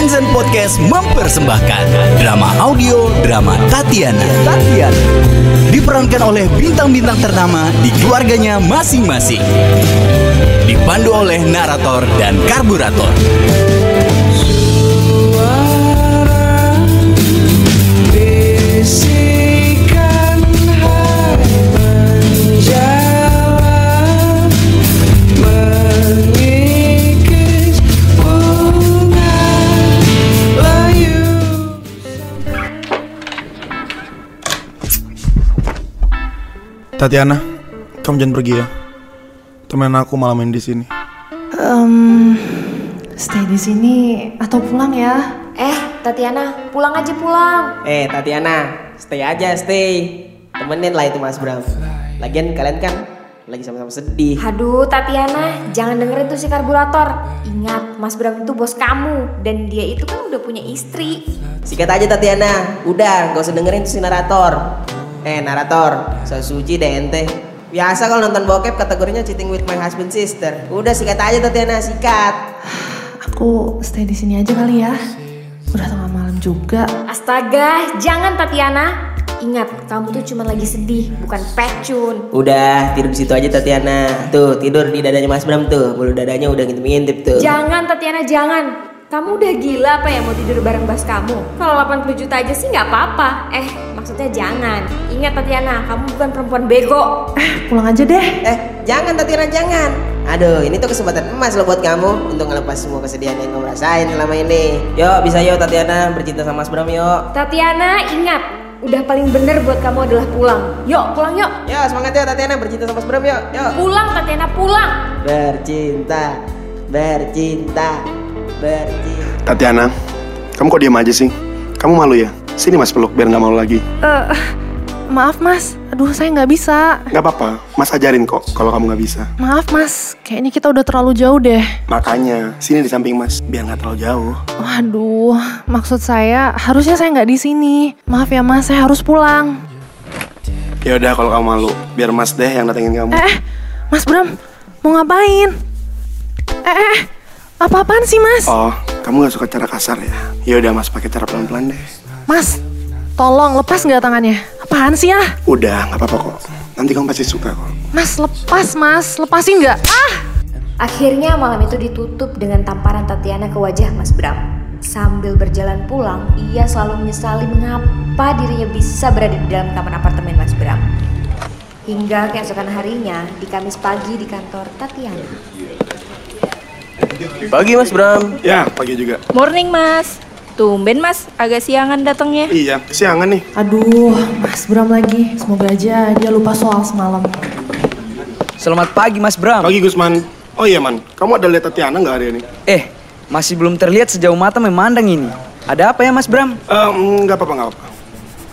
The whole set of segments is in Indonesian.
Friendzone Podcast mempersembahkan drama audio drama Tatiana. Tatiana diperankan oleh bintang-bintang ternama di keluarganya masing-masing. Dipandu oleh narator dan karburator. Tatiana, kamu jangan pergi ya. Temen aku malah main di sini. Em, stay di sini atau pulang ya? Eh, Tatiana, pulang aja pulang. Eh Tatiana, stay aja stay. Temenin lah itu Mas Bram. Lagian kalian kan lagi sama-sama sedih. Aduh, Tatiana, jangan dengerin tuh si karburator. Ingat, Mas Bram itu bos kamu dan dia itu kan udah punya istri. Sikat aja Tatiana. Udah, gak usah dengerin tuh si narator. Eh narator, so suci deh ente. Biasa kalau nonton bokep kategorinya cheating with my husband sister. Udah sikat aja Tatiana, sikat. Aku stay di sini aja kali ya. Udah tengah malam juga. Astaga, jangan Tatiana. Ingat, kamu tuh cuma lagi sedih, bukan pecun. Udah, tidur di situ aja Tatiana. Tuh, tidur di dadanya Mas Bram tuh. Bulu dadanya udah ngintip-ngintip tuh. Jangan Tatiana, jangan. Kamu udah gila apa ya mau tidur bareng bas kamu? Kalau 80 juta aja sih nggak apa-apa. Eh, maksudnya jangan. Ingat Tatiana, kamu bukan perempuan bego. Eh, pulang aja deh. Eh, jangan Tatiana jangan. Aduh, ini tuh kesempatan emas loh buat kamu untuk ngelepas semua kesedihan yang kamu rasain selama ini. Yuk, bisa yuk Tatiana bercinta sama Mas Bram yuk. Tatiana, ingat. Udah paling bener buat kamu adalah pulang. Yuk, pulang yuk. Yuk, semangat yuk Tatiana bercinta sama Mas Bram yuk. Yuk. Pulang Tatiana, pulang. Bercinta, bercinta, bercinta. Tatiana, kamu kok diam aja sih? Kamu malu ya? Sini mas peluk biar nggak malu lagi. Eh, maaf mas. Aduh, saya nggak bisa. Nggak apa-apa, mas ajarin kok kalau kamu nggak bisa. Maaf mas. Kayaknya kita udah terlalu jauh deh. Makanya, sini di samping mas, biar nggak terlalu jauh. Waduh, maksud saya harusnya saya nggak di sini. Maaf ya mas, saya harus pulang. Ya udah kalau kamu malu, biar mas deh yang datengin kamu. Eh, eh, Mas Bram, mau ngapain? Eh, eh, apa-apaan sih mas? Oh, kamu nggak suka cara kasar ya? Ya udah mas pakai cara pelan-pelan deh. Mas, tolong lepas nggak tangannya? Apaan sih ya? Udah, nggak apa-apa kok. Nanti kamu pasti suka kok. Mas, lepas mas, lepasin nggak? Ah! Akhirnya malam itu ditutup dengan tamparan Tatiana ke wajah Mas Bram. Sambil berjalan pulang, ia selalu menyesali mengapa dirinya bisa berada di dalam kamar apartemen Mas Bram. Hingga keesokan harinya, di Kamis pagi di kantor Tatiana. Pagi Mas Bram. Ya, pagi juga. Morning mas Tumben mas, agak siangan datangnya Iya, siangan nih. Aduh, Mas Bram lagi. Semoga aja dia lupa soal semalam. Selamat pagi Mas Bram. Pagi Gusman. Oh iya man, kamu ada lihat Tatiana nggak hari ini? Eh, masih belum terlihat sejauh mata memandang ini. Ada apa ya Mas Bram? Eh, nggak apa-apa, nggak apa-apa.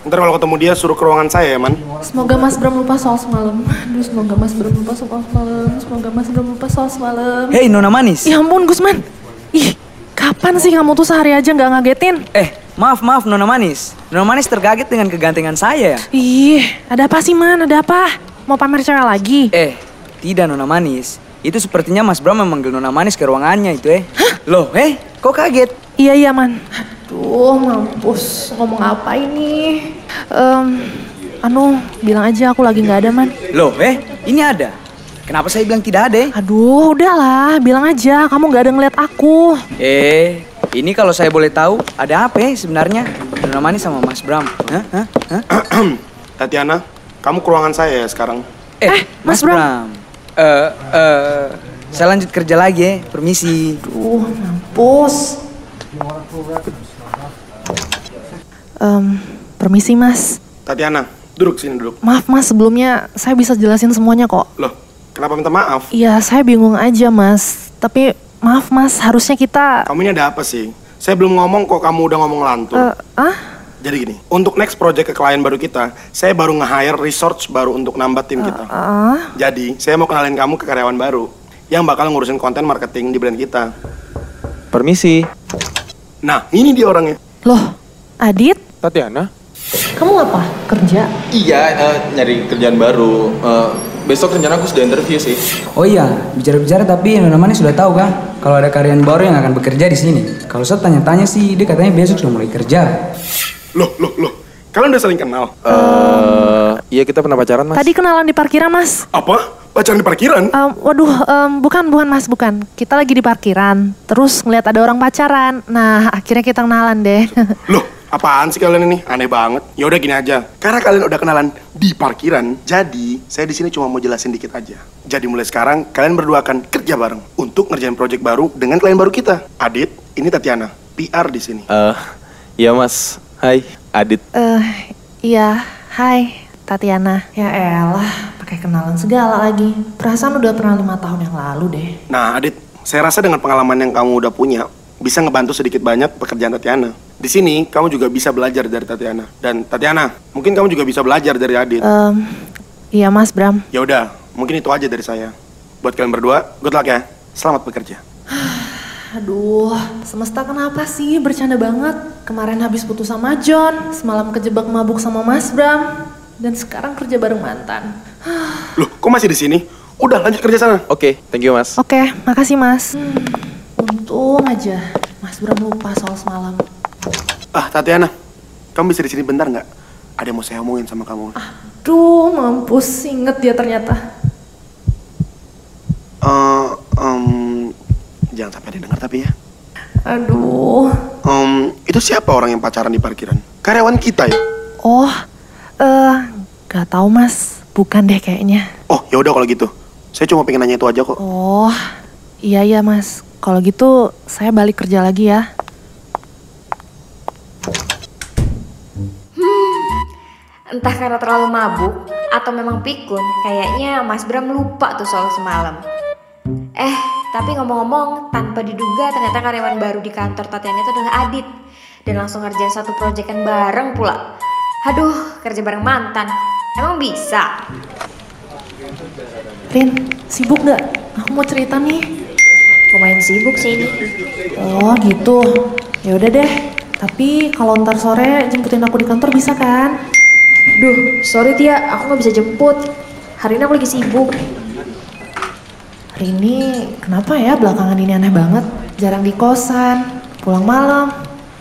Ntar kalau ketemu dia suruh ke ruangan saya ya man. Semoga Mas Bram lupa soal semalam. Aduh, semoga Mas Bram lupa soal semalam. Semoga Mas Bram lupa soal semalam. Hei Nona Manis. Ya ampun, Gusman. Ih, kapan sih kamu tuh sehari aja nggak ngagetin? Eh, maaf maaf Nona Manis. Nona Manis terkaget dengan kegantengan saya ya. Ih, ada apa sih, Man? Ada apa? Mau pamer cewek lagi? Eh, tidak Nona Manis. Itu sepertinya Mas Bram memanggil Nona Manis ke ruangannya itu eh. Loh, eh, kok kaget? Iya, iya, Man. Aduh, mampus. Ngomong apa ini? Em, anu, bilang aja aku lagi nggak ada, Man. Loh, eh, ini ada. Kenapa saya bilang tidak ada? eh? Aduh, udahlah. Bilang aja, kamu nggak ada ngeliat aku. Eh, ini kalau saya boleh tahu, ada apa eh sebenarnya? Nona Manis sama Mas Bram. Hah? Hah? Hah? Tatiana, kamu ke ruangan saya ya sekarang. Eh, Mas, Bram. Eh, eh, saya lanjut kerja lagi ya. Permisi. Aduh, mampus. Em, permisi, Mas. Tatiana, duduk sini duduk. Maaf, Mas. Sebelumnya saya bisa jelasin semuanya kok. Loh, kenapa minta maaf? Iya, saya bingung aja, Mas. Tapi maaf, Mas. Harusnya kita... Kamu ini ada apa sih? Saya belum ngomong kok kamu udah ngomong lantur. eh, ah? Jadi gini, untuk next project ke klien baru kita, saya baru nge-hire research baru untuk nambah tim kita. Ah? Jadi, saya mau kenalin kamu ke karyawan baru yang bakal ngurusin konten marketing di brand kita. Permisi, Nah, ini dia orangnya. Loh, Adit? Tatiana. Kamu apa? Kerja? Iya, eh, nyari kerjaan baru. Eh, besok rencana aku sudah interview sih. Oh iya, bicara-bicara tapi Nona Manis sudah tahu kan kalau ada karyawan baru yang akan bekerja di sini. Kalau saya tanya-tanya sih, dia katanya besok sudah mulai kerja. Loh, loh, loh. Kalian udah saling kenal? Eh, iya kita pernah pacaran mas. Tadi kenalan di parkiran, Mas. Apa? Pacaran di parkiran? Em, waduh, em, bukan, bukan Mas, bukan. Kita lagi di parkiran, terus ngeliat ada orang pacaran. Nah, akhirnya kita kenalan deh. Loh, apaan sih kalian ini? Aneh banget. Ya udah gini aja. Karena kalian udah kenalan di parkiran, jadi saya di sini cuma mau jelasin dikit aja. Jadi mulai sekarang kalian berdua akan kerja bareng untuk ngerjain project baru dengan klien baru kita. Adit, ini Tatiana, PR di sini. Eh, iya mas. Hai, Adit. Eh, iya, hai, Tatiana. Ya elah, pakai kenalan segala lagi. Perasaan udah pernah lima tahun yang lalu deh. Nah, Adit, saya rasa dengan pengalaman yang kamu udah punya, bisa ngebantu sedikit banyak pekerjaan Tatiana. Di sini, kamu juga bisa belajar dari Tatiana. Dan Tatiana, mungkin kamu juga bisa belajar dari Adit. Em, iya Mas Bram. Ya udah, mungkin itu aja dari saya. Buat kalian berdua, good luck ya. Selamat bekerja. Aduh, semesta kenapa sih bercanda banget? Kemarin habis putus sama John, semalam kejebak mabuk sama Mas Bram, dan sekarang kerja bareng mantan. Loh, kok masih di sini? Udah, lanjut kerja sana. Oke, thank you mas. Oke, makasih Mas. Hmm, untung aja Mas Bram lupa soal semalam. Ah, Tatiana, kamu bisa di sini bentar nggak? Ada yang mau saya omongin sama kamu. Duh, mampus, inget dia ternyata. Eh, em, jangan sampai dia dengar tapi ya. Aduh. Em, itu siapa orang yang pacaran di parkiran? Karyawan kita ya? Oh, eh, gak tahu Mas. Bukan deh kayaknya. Oh, ya udah kalau gitu. Saya cuma pengen nanya itu aja kok. Oh, iya iya Mas. Kalau gitu saya balik kerja lagi ya. Entah karena terlalu mabuk atau memang pikun, kayaknya Mas Bram lupa tuh soal semalam. Eh, tapi ngomong-ngomong, tanpa diduga ternyata karyawan baru di kantor Tatiana itu adalah Adit. Dan langsung ngerjain satu proyekan bareng pula. Aduh, kerja bareng mantan. Emang bisa? Rin, sibuk gak? Aku mau cerita nih. Lumayan sibuk sih ini. Oh gitu. Ya udah deh. Tapi kalau ntar sore jemputin aku di kantor bisa kan? Duh, sorry Tia, aku nggak bisa jemput. Hari ini aku lagi sibuk. Hari ini kenapa ya belakangan ini aneh banget? Jarang di kosan, pulang malam.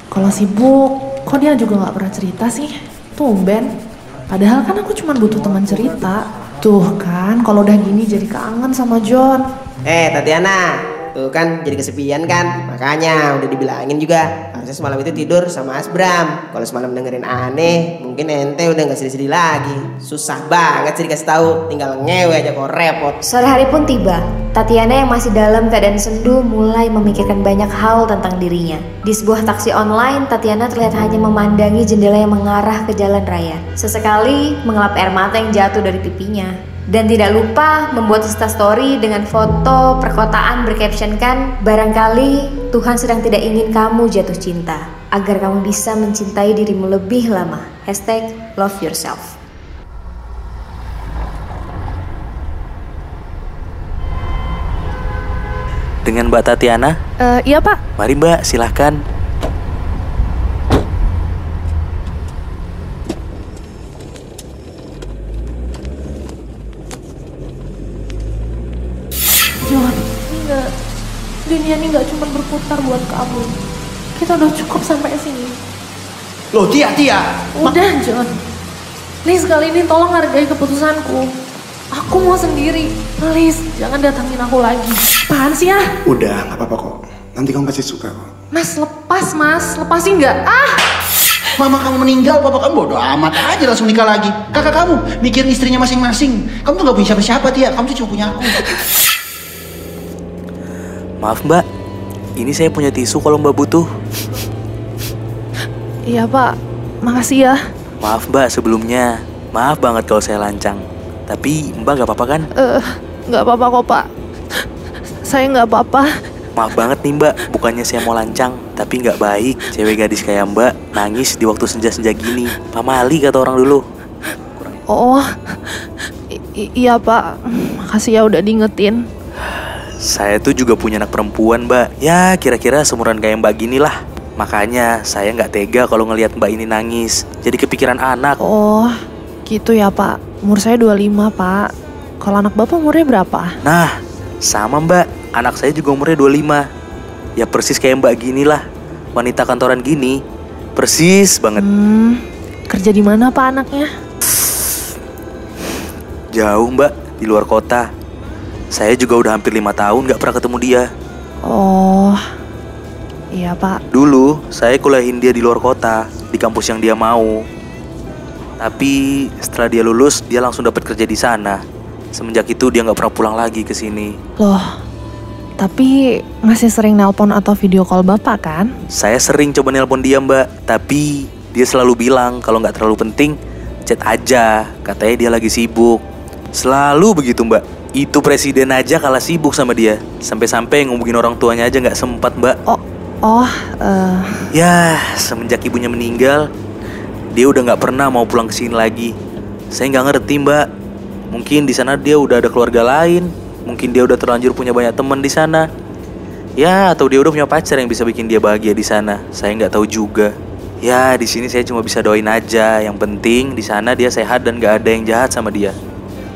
Kalau sibuk, kok dia juga nggak pernah cerita sih? Tumben. Padahal kan aku cuma butuh teman cerita. Tuh kan, kalau udah gini jadi kangen sama John. Eh Tatiana, tuh kan jadi kesepian kan? Makanya udah dibilangin juga harusnya semalam itu tidur sama Asbram. Kalau semalam dengerin aneh, mungkin ente udah nggak sedih-sedih lagi. Susah banget sih dikasih tahu, tinggal ngewe aja kok repot. Sore hari pun tiba. Tatiana yang masih dalam keadaan sendu mulai memikirkan banyak hal tentang dirinya. Di sebuah taksi online, Tatiana terlihat hanya memandangi jendela yang mengarah ke jalan raya. Sesekali mengelap air mata yang jatuh dari pipinya. Dan tidak lupa membuat story dengan foto perkotaan bercaptionkan Barangkali Tuhan sedang tidak ingin kamu jatuh cinta Agar kamu bisa mencintai dirimu lebih lama. Hashtag love yourself. Dengan Mbak Tatiana, Eh, iya pak, mari Mbak silahkan. John, enggak. Dunia ini nggak cuma berputar buat kamu. Kita udah cukup sampai sini. Loh, Tia, Tia. Udah, John. Please kali ini tolong hargai keputusanku. Aku mau sendiri. Please, jangan datangin aku lagi. Apaan sih ya? Udah, nggak apa-apa kok. Nanti kamu pasti suka kok. Mas, lepas mas. Lepasin nggak? Ah! Mama kamu meninggal, papa kamu bodoh amat aja langsung nikah lagi. Kakak kamu mikirin istrinya masing-masing. Kamu tuh gak punya siapa-siapa, Tia. Kamu tuh cuma punya aku. Maaf Mbak, ini saya punya tisu kalau Mbak butuh. Iya pak, makasih ya. Maaf Mbak sebelumnya, maaf banget kalau saya lancang. Tapi Mbak gak apa-apa kan? Eh, nggak apa-apa kok pak. Saya nggak apa-apa. Maaf banget nih Mbak, bukannya saya mau lancang, tapi nggak baik cewek gadis kayak Mbak nangis di waktu senja-senja gini. Pamali kata orang dulu. Oh, iya pak. Makasih ya udah diingetin. Saya tuh juga punya anak perempuan Mbak. Ya kira-kira seumuran kayak Mbak gini lah. Makanya saya nggak tega kalau ngelihat Mbak ini nangis. Jadi kepikiran anak. Oh, gitu ya pak. Umur saya 25 pak. Kalau anak bapak umurnya berapa? Nah, sama mbak, anak saya juga umurnya 25 Ya persis kayak mbak gini lah Wanita kantoran gini Persis banget Hmm, kerja di mana pak anaknya? Jauh mbak, di luar kota Saya juga udah hampir lima tahun gak pernah ketemu dia. Oh, iya pak. Dulu, saya kuliahin dia di luar kota Di kampus yang dia mau. Tapi setelah dia lulus, dia langsung dapat kerja di sana. Semenjak itu dia nggak pernah pulang lagi ke sini. Loh, tapi masih sering nelpon atau video call bapak kan? Saya sering coba nelpon dia mbak. Tapi dia selalu bilang kalau nggak terlalu penting Chat aja, katanya dia lagi sibuk. Selalu begitu mbak Itu presiden aja kalah sibuk sama dia Sampai-sampai ngomongin orang tuanya aja nggak sempat mbak Oh, oh, eh, Ya, semenjak ibunya meninggal Dia udah nggak pernah mau pulang ke sini lagi Saya nggak ngerti mbak Mungkin di sana dia udah ada keluarga lain Mungkin dia udah terlanjur punya banyak teman di sana Ya, atau dia udah punya pacar yang bisa bikin dia bahagia di sana. Saya nggak tahu juga. Ya, di sini saya cuma bisa doain aja. Yang penting di sana dia sehat dan nggak ada yang jahat sama dia.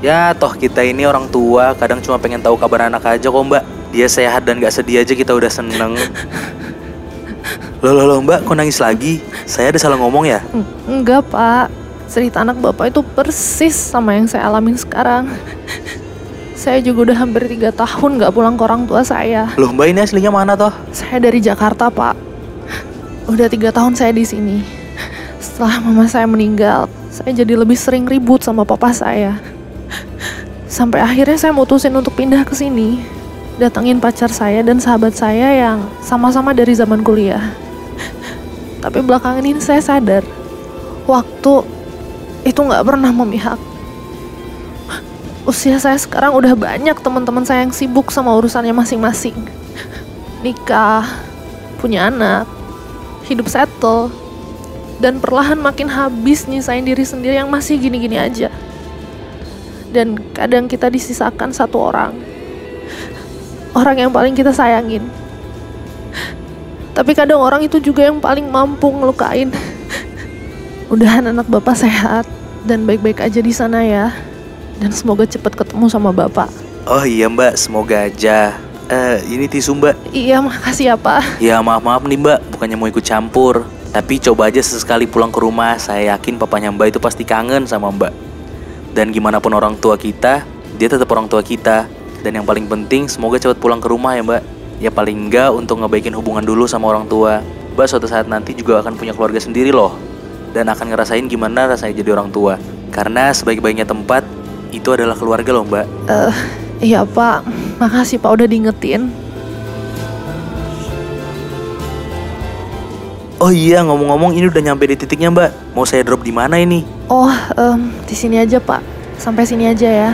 Ya, toh kita ini orang tua, kadang cuma pengen tahu kabar anak aja kok mbak. Dia sehat dan nggak sedih aja kita udah seneng. Loh, loh, loh mbak, kok nangis lagi? Saya ada salah ngomong ya? en- enggak pak. Cerita anak bapak itu persis sama yang saya alamin sekarang. Saya juga udah hampir tiga tahun nggak pulang ke orang tua saya. Loh mbak ini aslinya mana toh? Saya dari Jakarta pak. Udah tiga tahun saya di sini. Setelah mama saya meninggal, saya jadi lebih sering ribut sama papa saya. Sampai akhirnya saya mutusin untuk pindah ke sini. Datangin pacar saya dan sahabat saya yang sama-sama dari zaman kuliah. Tapi belakangan ini saya sadar, waktu itu nggak pernah memihak. Usia saya sekarang udah banyak teman-teman saya yang sibuk sama urusannya masing-masing. Nikah, punya anak, hidup settle, dan perlahan makin habis nyisain diri sendiri yang masih gini-gini aja. Dan kadang kita disisakan satu orang. Orang yang paling kita sayangin. Tapi kadang orang itu juga yang paling mampu ngelukain. Udahan anak bapak sehat dan baik-baik aja di sana ya. Dan semoga cepet ketemu sama bapak. Oh iya mbak, semoga aja. Eh, ini tisu mbak. Iya, makasih ya pak. Ya maaf maaf nih mbak, bukannya mau ikut campur. Tapi coba aja sesekali pulang ke rumah, saya yakin papanya mbak itu pasti kangen sama mbak. Dan gimana pun orang tua kita, dia tetap orang tua kita. Dan yang paling penting, semoga cepat pulang ke rumah ya mbak. Ya paling enggak untuk ngebaikin hubungan dulu sama orang tua. Mbak suatu saat nanti juga akan punya keluarga sendiri loh. Dan akan ngerasain gimana rasanya jadi orang tua. Karena sebaik-baiknya tempat, itu adalah keluarga loh mbak. Eh, iya pak, makasih pak udah diingetin. Oh iya, ngomong-ngomong ini udah nyampe di titiknya mbak. Mau saya drop di mana ini? Oh, em, di sini aja pak. Sampai sini aja ya.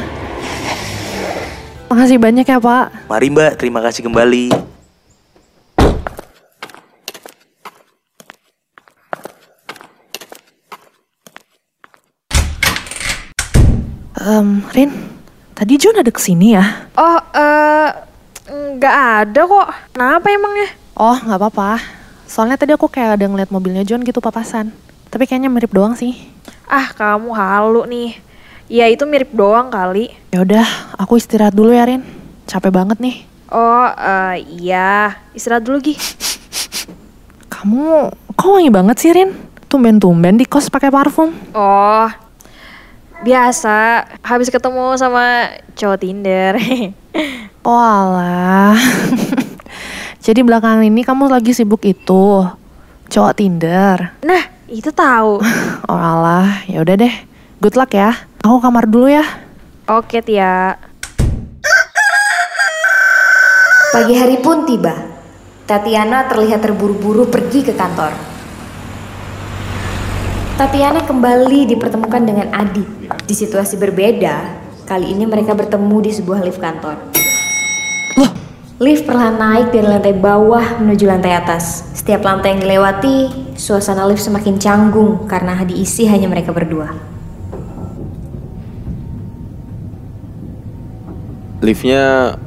Makasih banyak ya pak. Mari mbak, terima kasih kembali. Em, Rin, tadi John ada ke sini ya? Oh, eh nggak ada kok. Kenapa emangnya? Oh, nggak apa-apa. Soalnya tadi aku kayak ada ngeliat mobilnya John gitu papasan. Tapi kayaknya mirip doang sih. Ah, kamu halu nih. Ya itu mirip doang kali. Ya udah, aku istirahat dulu ya Rin. Capek banget nih. Oh, eh iya. Istirahat dulu, Gi. Kamu kok wangi banget sih Rin? Tumben-tumben di kos pakai parfum. Oh, biasa. Habis ketemu sama cowok Tinder. Oh alah. Jadi belakangan ini kamu lagi sibuk itu. Cowok Tinder. nah, itu tahu. Oh alah, ya udah deh. Good luck ya. Aku kamar dulu ya. Oke, Tia. Pagi hari pun tiba. Tatiana terlihat terburu-buru pergi ke kantor. Tatiana kembali dipertemukan dengan Adi. Di situasi berbeda, kali ini mereka bertemu di sebuah lift kantor. Lift perlahan naik dari lantai bawah menuju lantai atas. Setiap lantai yang dilewati, suasana lift semakin canggung karena diisi hanya mereka berdua. Liftnya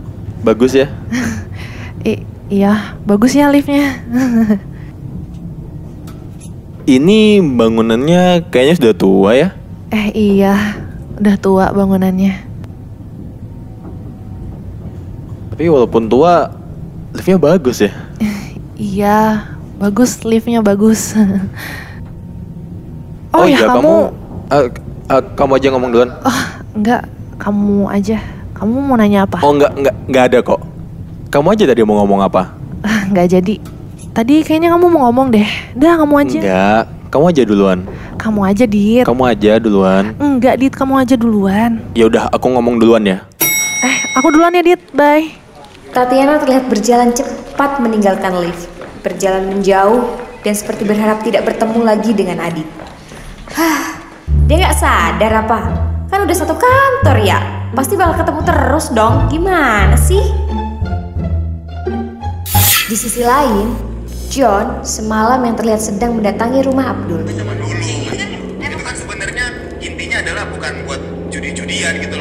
bagus ya? I- iya, bagus ya liftnya. Ini bangunannya kayaknya sudah tua ya? eh iya, udah tua bangunannya. Tapi walaupun tua, liftnya bagus ya. Iya, bagus liftnya bagus. oh, ya iya, kamu, eh, eh, kamu aja ngomong duluan. enggak, kamu aja. Kamu mau nanya apa? Oh enggak, enggak, enggak ada kok. Kamu aja tadi mau ngomong apa? Ah, Nggak jadi. Tadi kayaknya kamu mau ngomong deh. Dah kamu aja. Enggak, kamu aja duluan. Kamu aja Dit. Kamu aja duluan. Enggak Dit, kamu aja duluan. Ya udah, aku ngomong duluan ya. Eh, aku duluan ya Dit. Bye. Tatiana terlihat berjalan cepat meninggalkan lift. Berjalan menjauh dan seperti berharap tidak bertemu lagi dengan Adit. Hah, dia nggak sadar apa? Kan udah satu kantor ya. Pasti bakal ketemu terus dong. Gimana sih? Di sisi lain, John semalam yang terlihat sedang mendatangi rumah Abdul. Itu kan sebenarnya intinya adalah bukan buat judi-judian gitu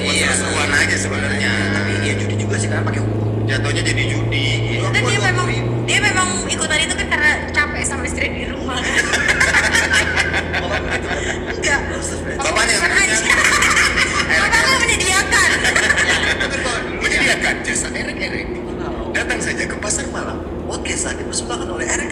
jatuhnya jadi judi. Dan dia memang dia memang ikutan itu kan karena capek sama istri di rumah. Enggak. Bapaknya yang aja. Bapaknya menyediakan. menyediakan jasa erek-erek. Datang saja ke pasar malam. Oke, saat dipersembahkan oleh erek-erek.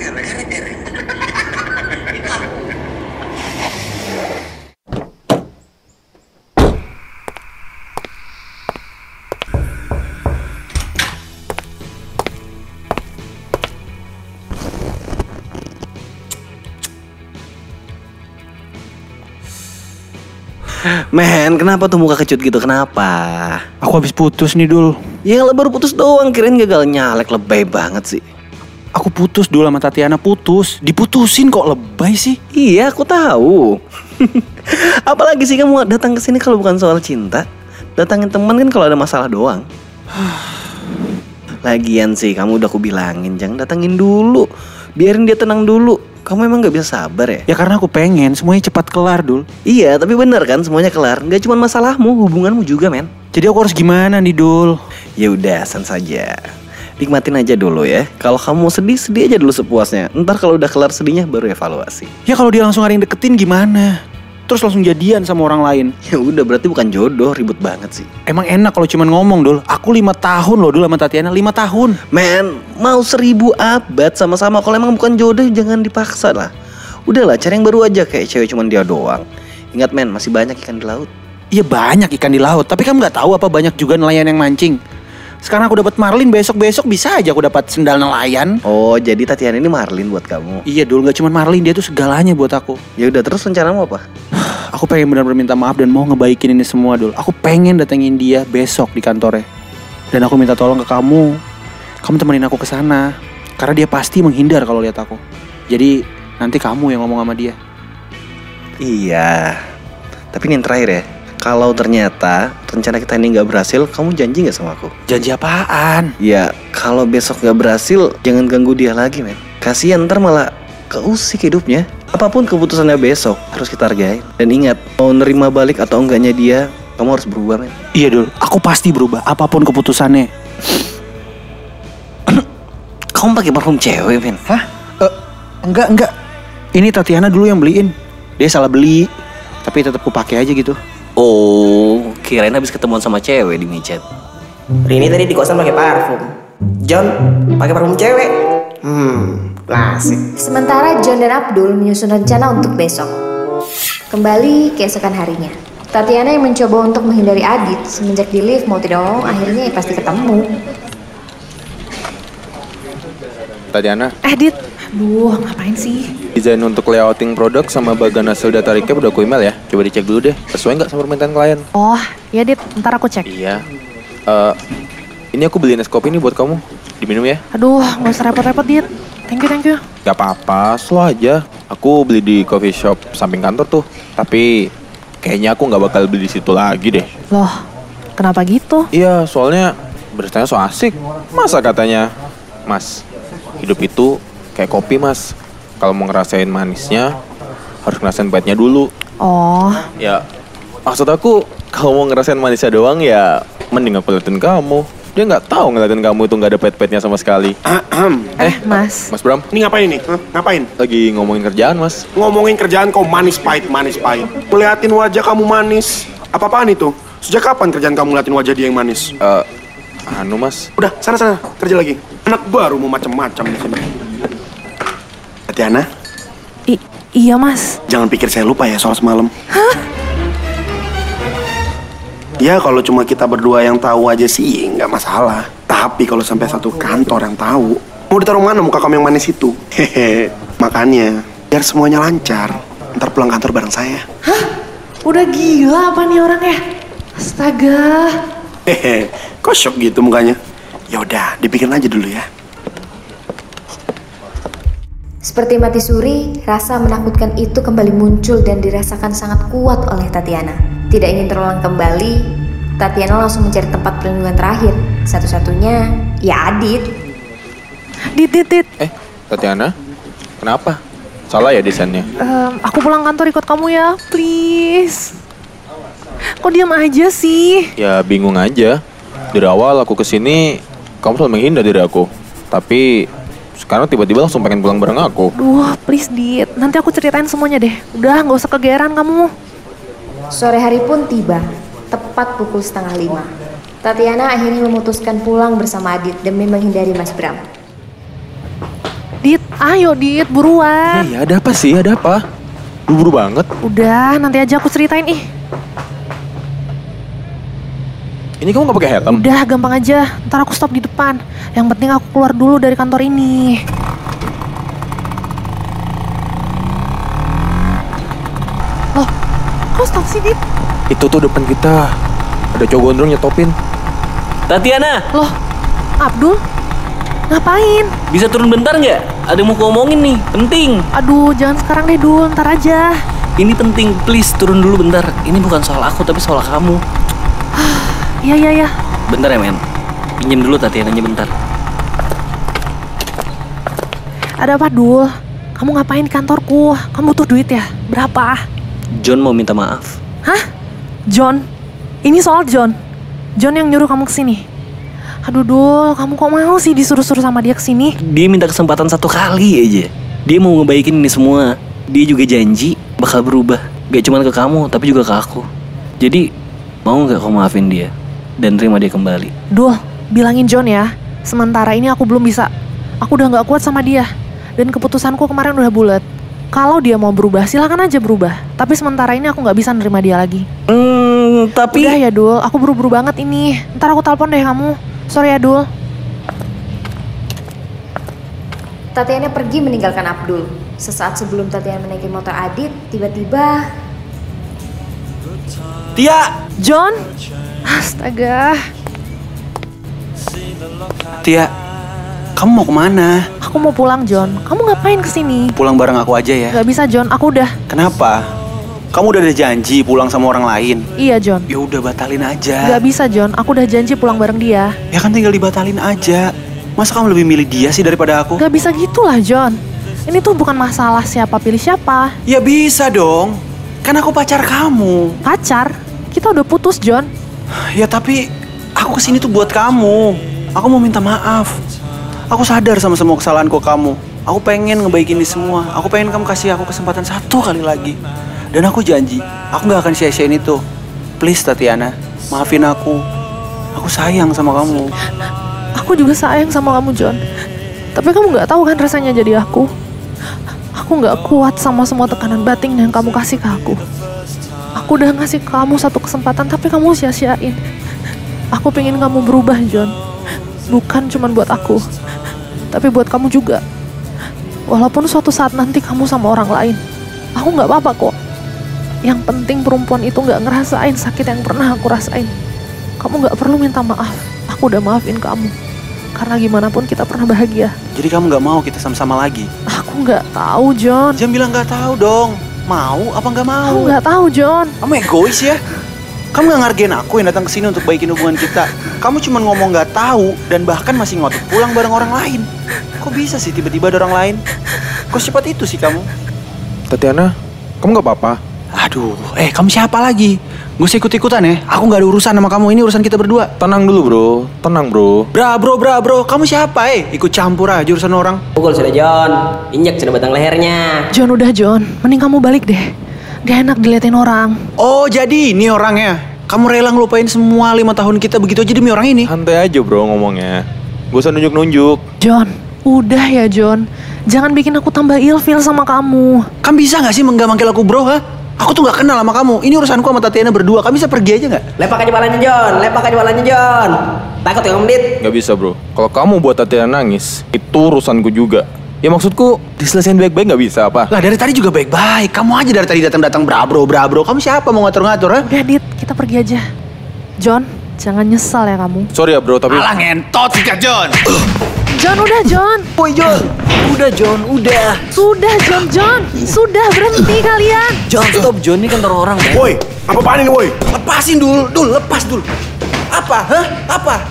Men, kenapa tuh muka kecut gitu? Kenapa? Aku habis putus nih Dul. Ya baru putus doang, kirain gagal nyalek lebay banget sih. Aku putus dulu sama Tatiana putus. Diputusin kok lebay sih? Iya, aku tahu. Apalagi sih kamu datang ke sini kalau bukan soal cinta? Datangin teman kan kalau ada masalah doang. Lagian sih kamu udah aku bilangin jangan datangin dulu. Biarin dia tenang dulu. Kamu emang gak bisa sabar ya? Ya karena aku pengen semuanya cepat kelar Dul. Iya, tapi bener kan semuanya kelar. Gak cuma masalahmu, hubunganmu juga men. Jadi aku harus gimana nih Dul? Ya udah, san saja. Nikmatin aja dulu ya. Kalau kamu mau sedih, sedih aja dulu sepuasnya. Ntar kalau udah kelar sedihnya baru evaluasi. Ya kalau dia langsung ada yang deketin gimana? Terus langsung jadian sama orang lain. Ya udah berarti bukan jodoh, ribut banget sih. Emang enak kalau cuman ngomong Dul. Aku lima tahun loh dulu sama Tatiana, lima tahun. Men, mau seribu abad sama-sama. Kalau emang bukan jodoh, jangan dipaksa lah. Udahlah, cari yang baru aja kayak cewek cuman dia doang. Ingat men, masih banyak ikan di laut. Iya banyak ikan di laut, tapi kamu nggak tahu apa banyak juga nelayan yang mancing. Sekarang aku dapat marlin, besok-besok bisa aja aku dapat sendal nelayan. Oh, jadi Tatiana ini Marlin buat kamu. Iya dulu nggak cuma marlin, dia tuh segalanya buat aku. Ya udah terus rencanamu apa? Aku pengen benar-benar minta maaf dan mau ngebaikin ini semua dulu. Aku pengen datengin dia besok di kantornya. Dan aku minta tolong ke kamu. Kamu temenin aku ke sana. Karena dia pasti menghindar kalau lihat aku. Jadi nanti kamu yang ngomong sama dia. Iya. Tapi ini yang terakhir ya. Kalau ternyata rencana kita ini nggak berhasil, kamu janji nggak sama aku? Janji apaan? Ya, kalau besok nggak berhasil, jangan ganggu dia lagi, men. Kasian ntar malah keusik hidupnya. Apa pun keputusannya besok harus kita hargai. Dan ingat, mau nerima balik atau enggaknya dia, kamu harus berubah, men. Iya dul, aku pasti berubah apa pun keputusannya. Kamu pakai parfum cewek, men? Hah? Eh, enggak, enggak. Ini Tatiana dulu yang beliin. Dia salah beli, tapi tetap aku pakai aja gitu. Oh, kirain habis ketemuan sama cewek di micet. Rini tadi di kosan pakai parfum. John pakai parfum cewek. Hmm, klasik. Sementara John dan Abdul menyusun rencana untuk besok. Kembali keesokan harinya. Tatiana yang mencoba untuk menghindari Adit semenjak di lift mau tidak mau akhirnya ya pasti ketemu. Tatiana, Edit. Aduh, ngapain sih? desain untuk layouting produk sama bagian hasil data recap udah aku email ya. Coba dicek dulu deh, sesuai nggak sama permintaan klien? Oh, ya Dit, ntar aku cek. Iya. Eh, ini aku beliin es kopi nih buat kamu. Diminum ya. Aduh, nggak usah repot-repot Dit. Thank you, thank you. Gak apa-apa, slow aja. Aku beli di coffee shop samping kantor tuh. Tapi kayaknya aku nggak bakal beli di situ lagi deh. Loh, kenapa gitu? Iya, soalnya beritanya so asik. Masa katanya, Mas, hidup itu kayak kopi mas. Kalau mau ngerasain manisnya, harus ngerasain pahitnya dulu. Oh, Ya, maksud aku, kalau mau ngerasain manisnya doang ya, mending aku liatin kamu. Dia nggak tahu ngeliatin kamu itu nggak ada pahit-pahitnya sama sekali. eh Mas. Mas Bram, Ini ngapain nih? Hah? Ngapain? lagi ngomongin kerjaan mas. Ngomongin kerjaan kau manis pahit, manis pahit. Ngeliatin wajah kamu manis. Apa-apaan itu? Sejak kapan kerjaan kamu ngeliatin wajah dia yang manis? Eh, Anu mas, Udah, sana sana, kerja lagi. Anak baru mau macam-macam di sini. Tatiana, I- iya mas. jangan pikir saya lupa ya soal semalam. Ya kalau cuma kita berdua yang tahu aja sih nggak masalah. Tapi kalau sampai satu kantor yang tahu, mau ditaruh mana muka kamu yang manis itu? Hehe. Makanya biar semuanya lancar. Ntar pulang kantor bareng saya. Udah gila apa nih orangnya? Astaga. Hehe. Kok shock gitu mukanya? Ya udah, dipikirin aja dulu ya. Seperti mati suri, rasa menakutkan itu kembali muncul dan dirasakan sangat kuat oleh Tatiana. Tidak ingin terulang kembali, Tatiana langsung mencari tempat perlindungan terakhir. Satu-satunya, ya Adit. Dit, dit, dit. eh Tatiana, kenapa? Salah ya desainnya? Em, aku pulang kantor ikut kamu ya, please. Kok diam aja sih? Ya bingung aja. Dari awal aku ke sini, kamu selalu menghindar dari aku. Tapi sekarang tiba-tiba langsung pengen pulang bareng aku. Duh, please Dit. Nanti aku ceritain semuanya deh. Udah, nggak usah kegeeran kamu. Sore hari pun tiba, tepat pukul setengah lima. Tatiana akhirnya memutuskan pulang bersama Adit demi menghindari Mas Bram. Dit, ayo Dit, buruan. Iya, ada apa sih? Ada apa? Buru-buru banget. Udah, nanti aja aku ceritain ih. Ini kamu gak pakai helm? Udah, gampang aja. Ntar aku stop di depan. Yang penting aku keluar dulu dari kantor ini. Loh, kok stop sih, Dit? Itu tuh depan kita. Ada cowok gondrong nyetopin. Tatiana, Loh, Abdul? Ngapain? bisa turun bentar nggak? Ada yang mau aku omongin nih, penting. Aduh, jangan sekarang deh, Dul. Ntar aja. Ini penting, please turun dulu bentar. Ini bukan soal aku, tapi soal kamu. Iya, iya, iya. Bentar ya, men. Pinjem dulu Tatiananya bentar. Ada apa, Dul? Kamu ngapain kantorku? Kamu butuh duit ya? Berapa? John mau minta maaf. Hah? John? Ini soal John? John yang nyuruh kamu ke sini? Aduh, Dul, kamu kok mau sih disuruh-suruh sama dia ke sini? Dia minta kesempatan satu kali aja. Dia mau ngebaikin ini semua. Dia juga janji bakal berubah. Gak cuma ke kamu, tapi juga ke aku. Jadi, mau nggak kamu maafin dia? Dan terima dia kembali. Dul, bilangin John ya. Sementara ini aku belum bisa. Aku udah nggak kuat sama dia. Dan keputusanku kemarin udah bulat. Kalau dia mau berubah, silakan aja berubah. Tapi sementara ini aku nggak bisa nerima dia lagi. Hmm, tapi... Udah ya, Dul. Aku buru-buru banget ini. Ntar aku telepon deh kamu. Sorry ya, Dul. Tatiana pergi meninggalkan Abdul. Sesaat sebelum Tatiana menaiki motor Adit, tiba-tiba Tia! John? Astaga. Tia, kamu mau ke mana? Aku mau pulang, John. Kamu ngapain ke sini? Pulang bareng aku aja ya. Gak bisa, John. Aku udah. Kenapa? Kamu udah ada janji pulang sama orang lain. Iya, John. Ya udah batalin aja. Gak bisa, John. Aku udah janji pulang bareng dia. Ya kan tinggal dibatalin aja. Masa kamu lebih milih dia sih daripada aku? Gak bisa gitulah, John. Ini tuh bukan masalah siapa pilih siapa. Ya bisa dong. Kan aku pacar kamu. Pacar? Kita udah putus, John. Ya tapi aku ke sini tuh buat kamu. Aku mau minta maaf. Aku sadar sama semua kesalahanku kamu. Aku pengen ngebaikin ini semua. Aku pengen kamu kasih aku kesempatan satu kali lagi. Dan aku janji, aku gak akan sia-siain itu. Please Tatiana, maafin aku. Aku sayang sama kamu. Aku juga sayang sama kamu, John. Tapi kamu nggak tahu kan rasanya jadi aku. Aku nggak kuat sama semua tekanan batin yang kamu kasih ke aku. Aku udah ngasih kamu satu kesempatan, tapi kamu sia-siain. Aku pengen kamu berubah, John. Bukan cuma buat aku, tapi buat kamu juga. Walaupun suatu saat nanti kamu sama orang lain, aku nggak apa-apa kok. Yang penting perempuan itu nggak ngerasain sakit yang pernah aku rasain. Kamu nggak perlu minta maaf. Aku udah maafin kamu. Karena gimana pun kita pernah bahagia. Jadi kamu gak mau kita sama-sama lagi? Aku nggak tahu, John. Jangan bilang gak tahu dong. Mau apa nggak mau? Aku nggak tahu, John. Kamu egois ya? Kamu gak ngargain aku yang datang ke sini untuk baikin hubungan kita. Kamu cuma ngomong gak tahu dan bahkan masih ngotot pulang bareng orang lain. Kok bisa sih tiba-tiba ada orang lain? Kok cepat itu sih kamu? Tatiana, kamu gak apa-apa? Aduh, eh kamu siapa lagi? Gak usah ikut-ikutan ya. Aku gak ada urusan sama kamu. Ini urusan kita berdua. Tenang dulu bro, tenang bro. Bra bro, bra bro. Kamu siapa eh? Ikut campur aja urusan orang. Pukul sudah John, injek sudah batang lehernya. John udah John, mending kamu balik deh. Gak enak diliatin orang. Oh jadi ini orangnya. Kamu rela ngelupain semua lima tahun kita begitu aja demi orang ini? Santai aja bro ngomongnya. Gak usah nunjuk-nunjuk. John, udah ya John. Jangan bikin aku tambah ilfil sama kamu. Kamu bisa gak sih menggak manggil aku bro, ha? Aku tuh gak kenal sama kamu. Ini urusanku sama Tatiana berdua. Kamu bisa pergi aja gak? Lepak aja balanya John, lepak aja balanya John. Takut ya Om Dit? Gak bisa bro. Kalau kamu buat Tatiana nangis, itu urusanku juga. Ya maksudku diselesain baik-baik gak bisa apa? Lah dari tadi juga baik-baik. Kamu aja dari tadi datang-datang brabro brabro. Kamu siapa mau ngatur-ngatur, ha? Udah Dit, kita pergi aja. John, jangan nyesal ya kamu. Sorry ya bro, tapi... Alah ngentot sih Kak John. John, udah John. Woi John. Udah John, udah. Sudah John, John. Sudah berhenti kalian. John stop John ini kan orang. Woi, apa apaan ini woi? Lepasin dulu, dul, lepas dulu. Apa, hah? Apa?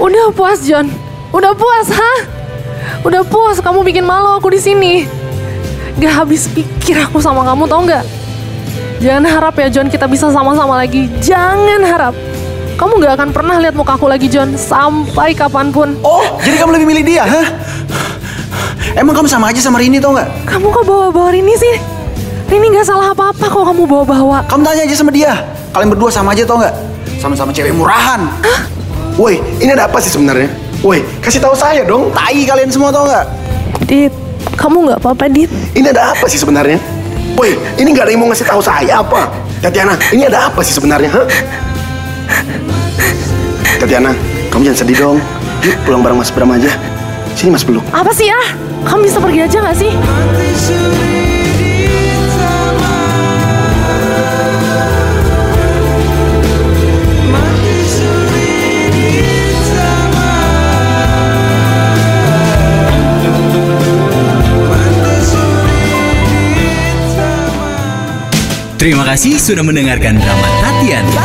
Udah puas John. Udah puas, hah? Udah puas kamu bikin malu aku di sini. Gak habis pikir aku sama kamu tau nggak? Jangan harap ya John kita bisa sama-sama lagi. Jangan harap. Kamu gak akan pernah lihat muka aku lagi John sampai kapan pun. Oh, jadi kamu lebih milih dia, hah? Emang kamu sama aja sama Rini tau nggak? Kamu kok bawa-bawa Rini sih? Rini gak salah apa-apa kok kamu bawa-bawa. Kamu tanya aja sama dia. Kalian berdua sama aja tau nggak? Sama-sama cewek murahan. Woi, ini ada apa sih sebenarnya? Woi, kasih tahu saya dong. Tai kalian semua tau nggak? Dit, kamu nggak apa-apa Dit? Ini ada apa sih sebenarnya? Woi, ini nggak ada yang mau ngasih tahu saya apa? Tatiana, ini ada apa sih sebenarnya? Hah? Tatiana, kamu jangan sedih dong. Yuk pulang bareng Mas Bram aja. Sini Mas peluk. Apa sih ah? Kamu bisa pergi aja gak sih? Terima kasih sudah mendengarkan drama Tatiana.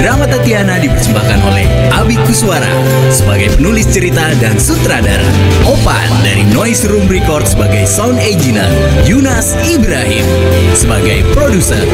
Drama Tatiana dipersembahkan oleh Abi Kuswara sebagai penulis cerita dan sutradara. Opan dari Noise Room Record sebagai sound engineer. Yunas Ibrahim sebagai produser.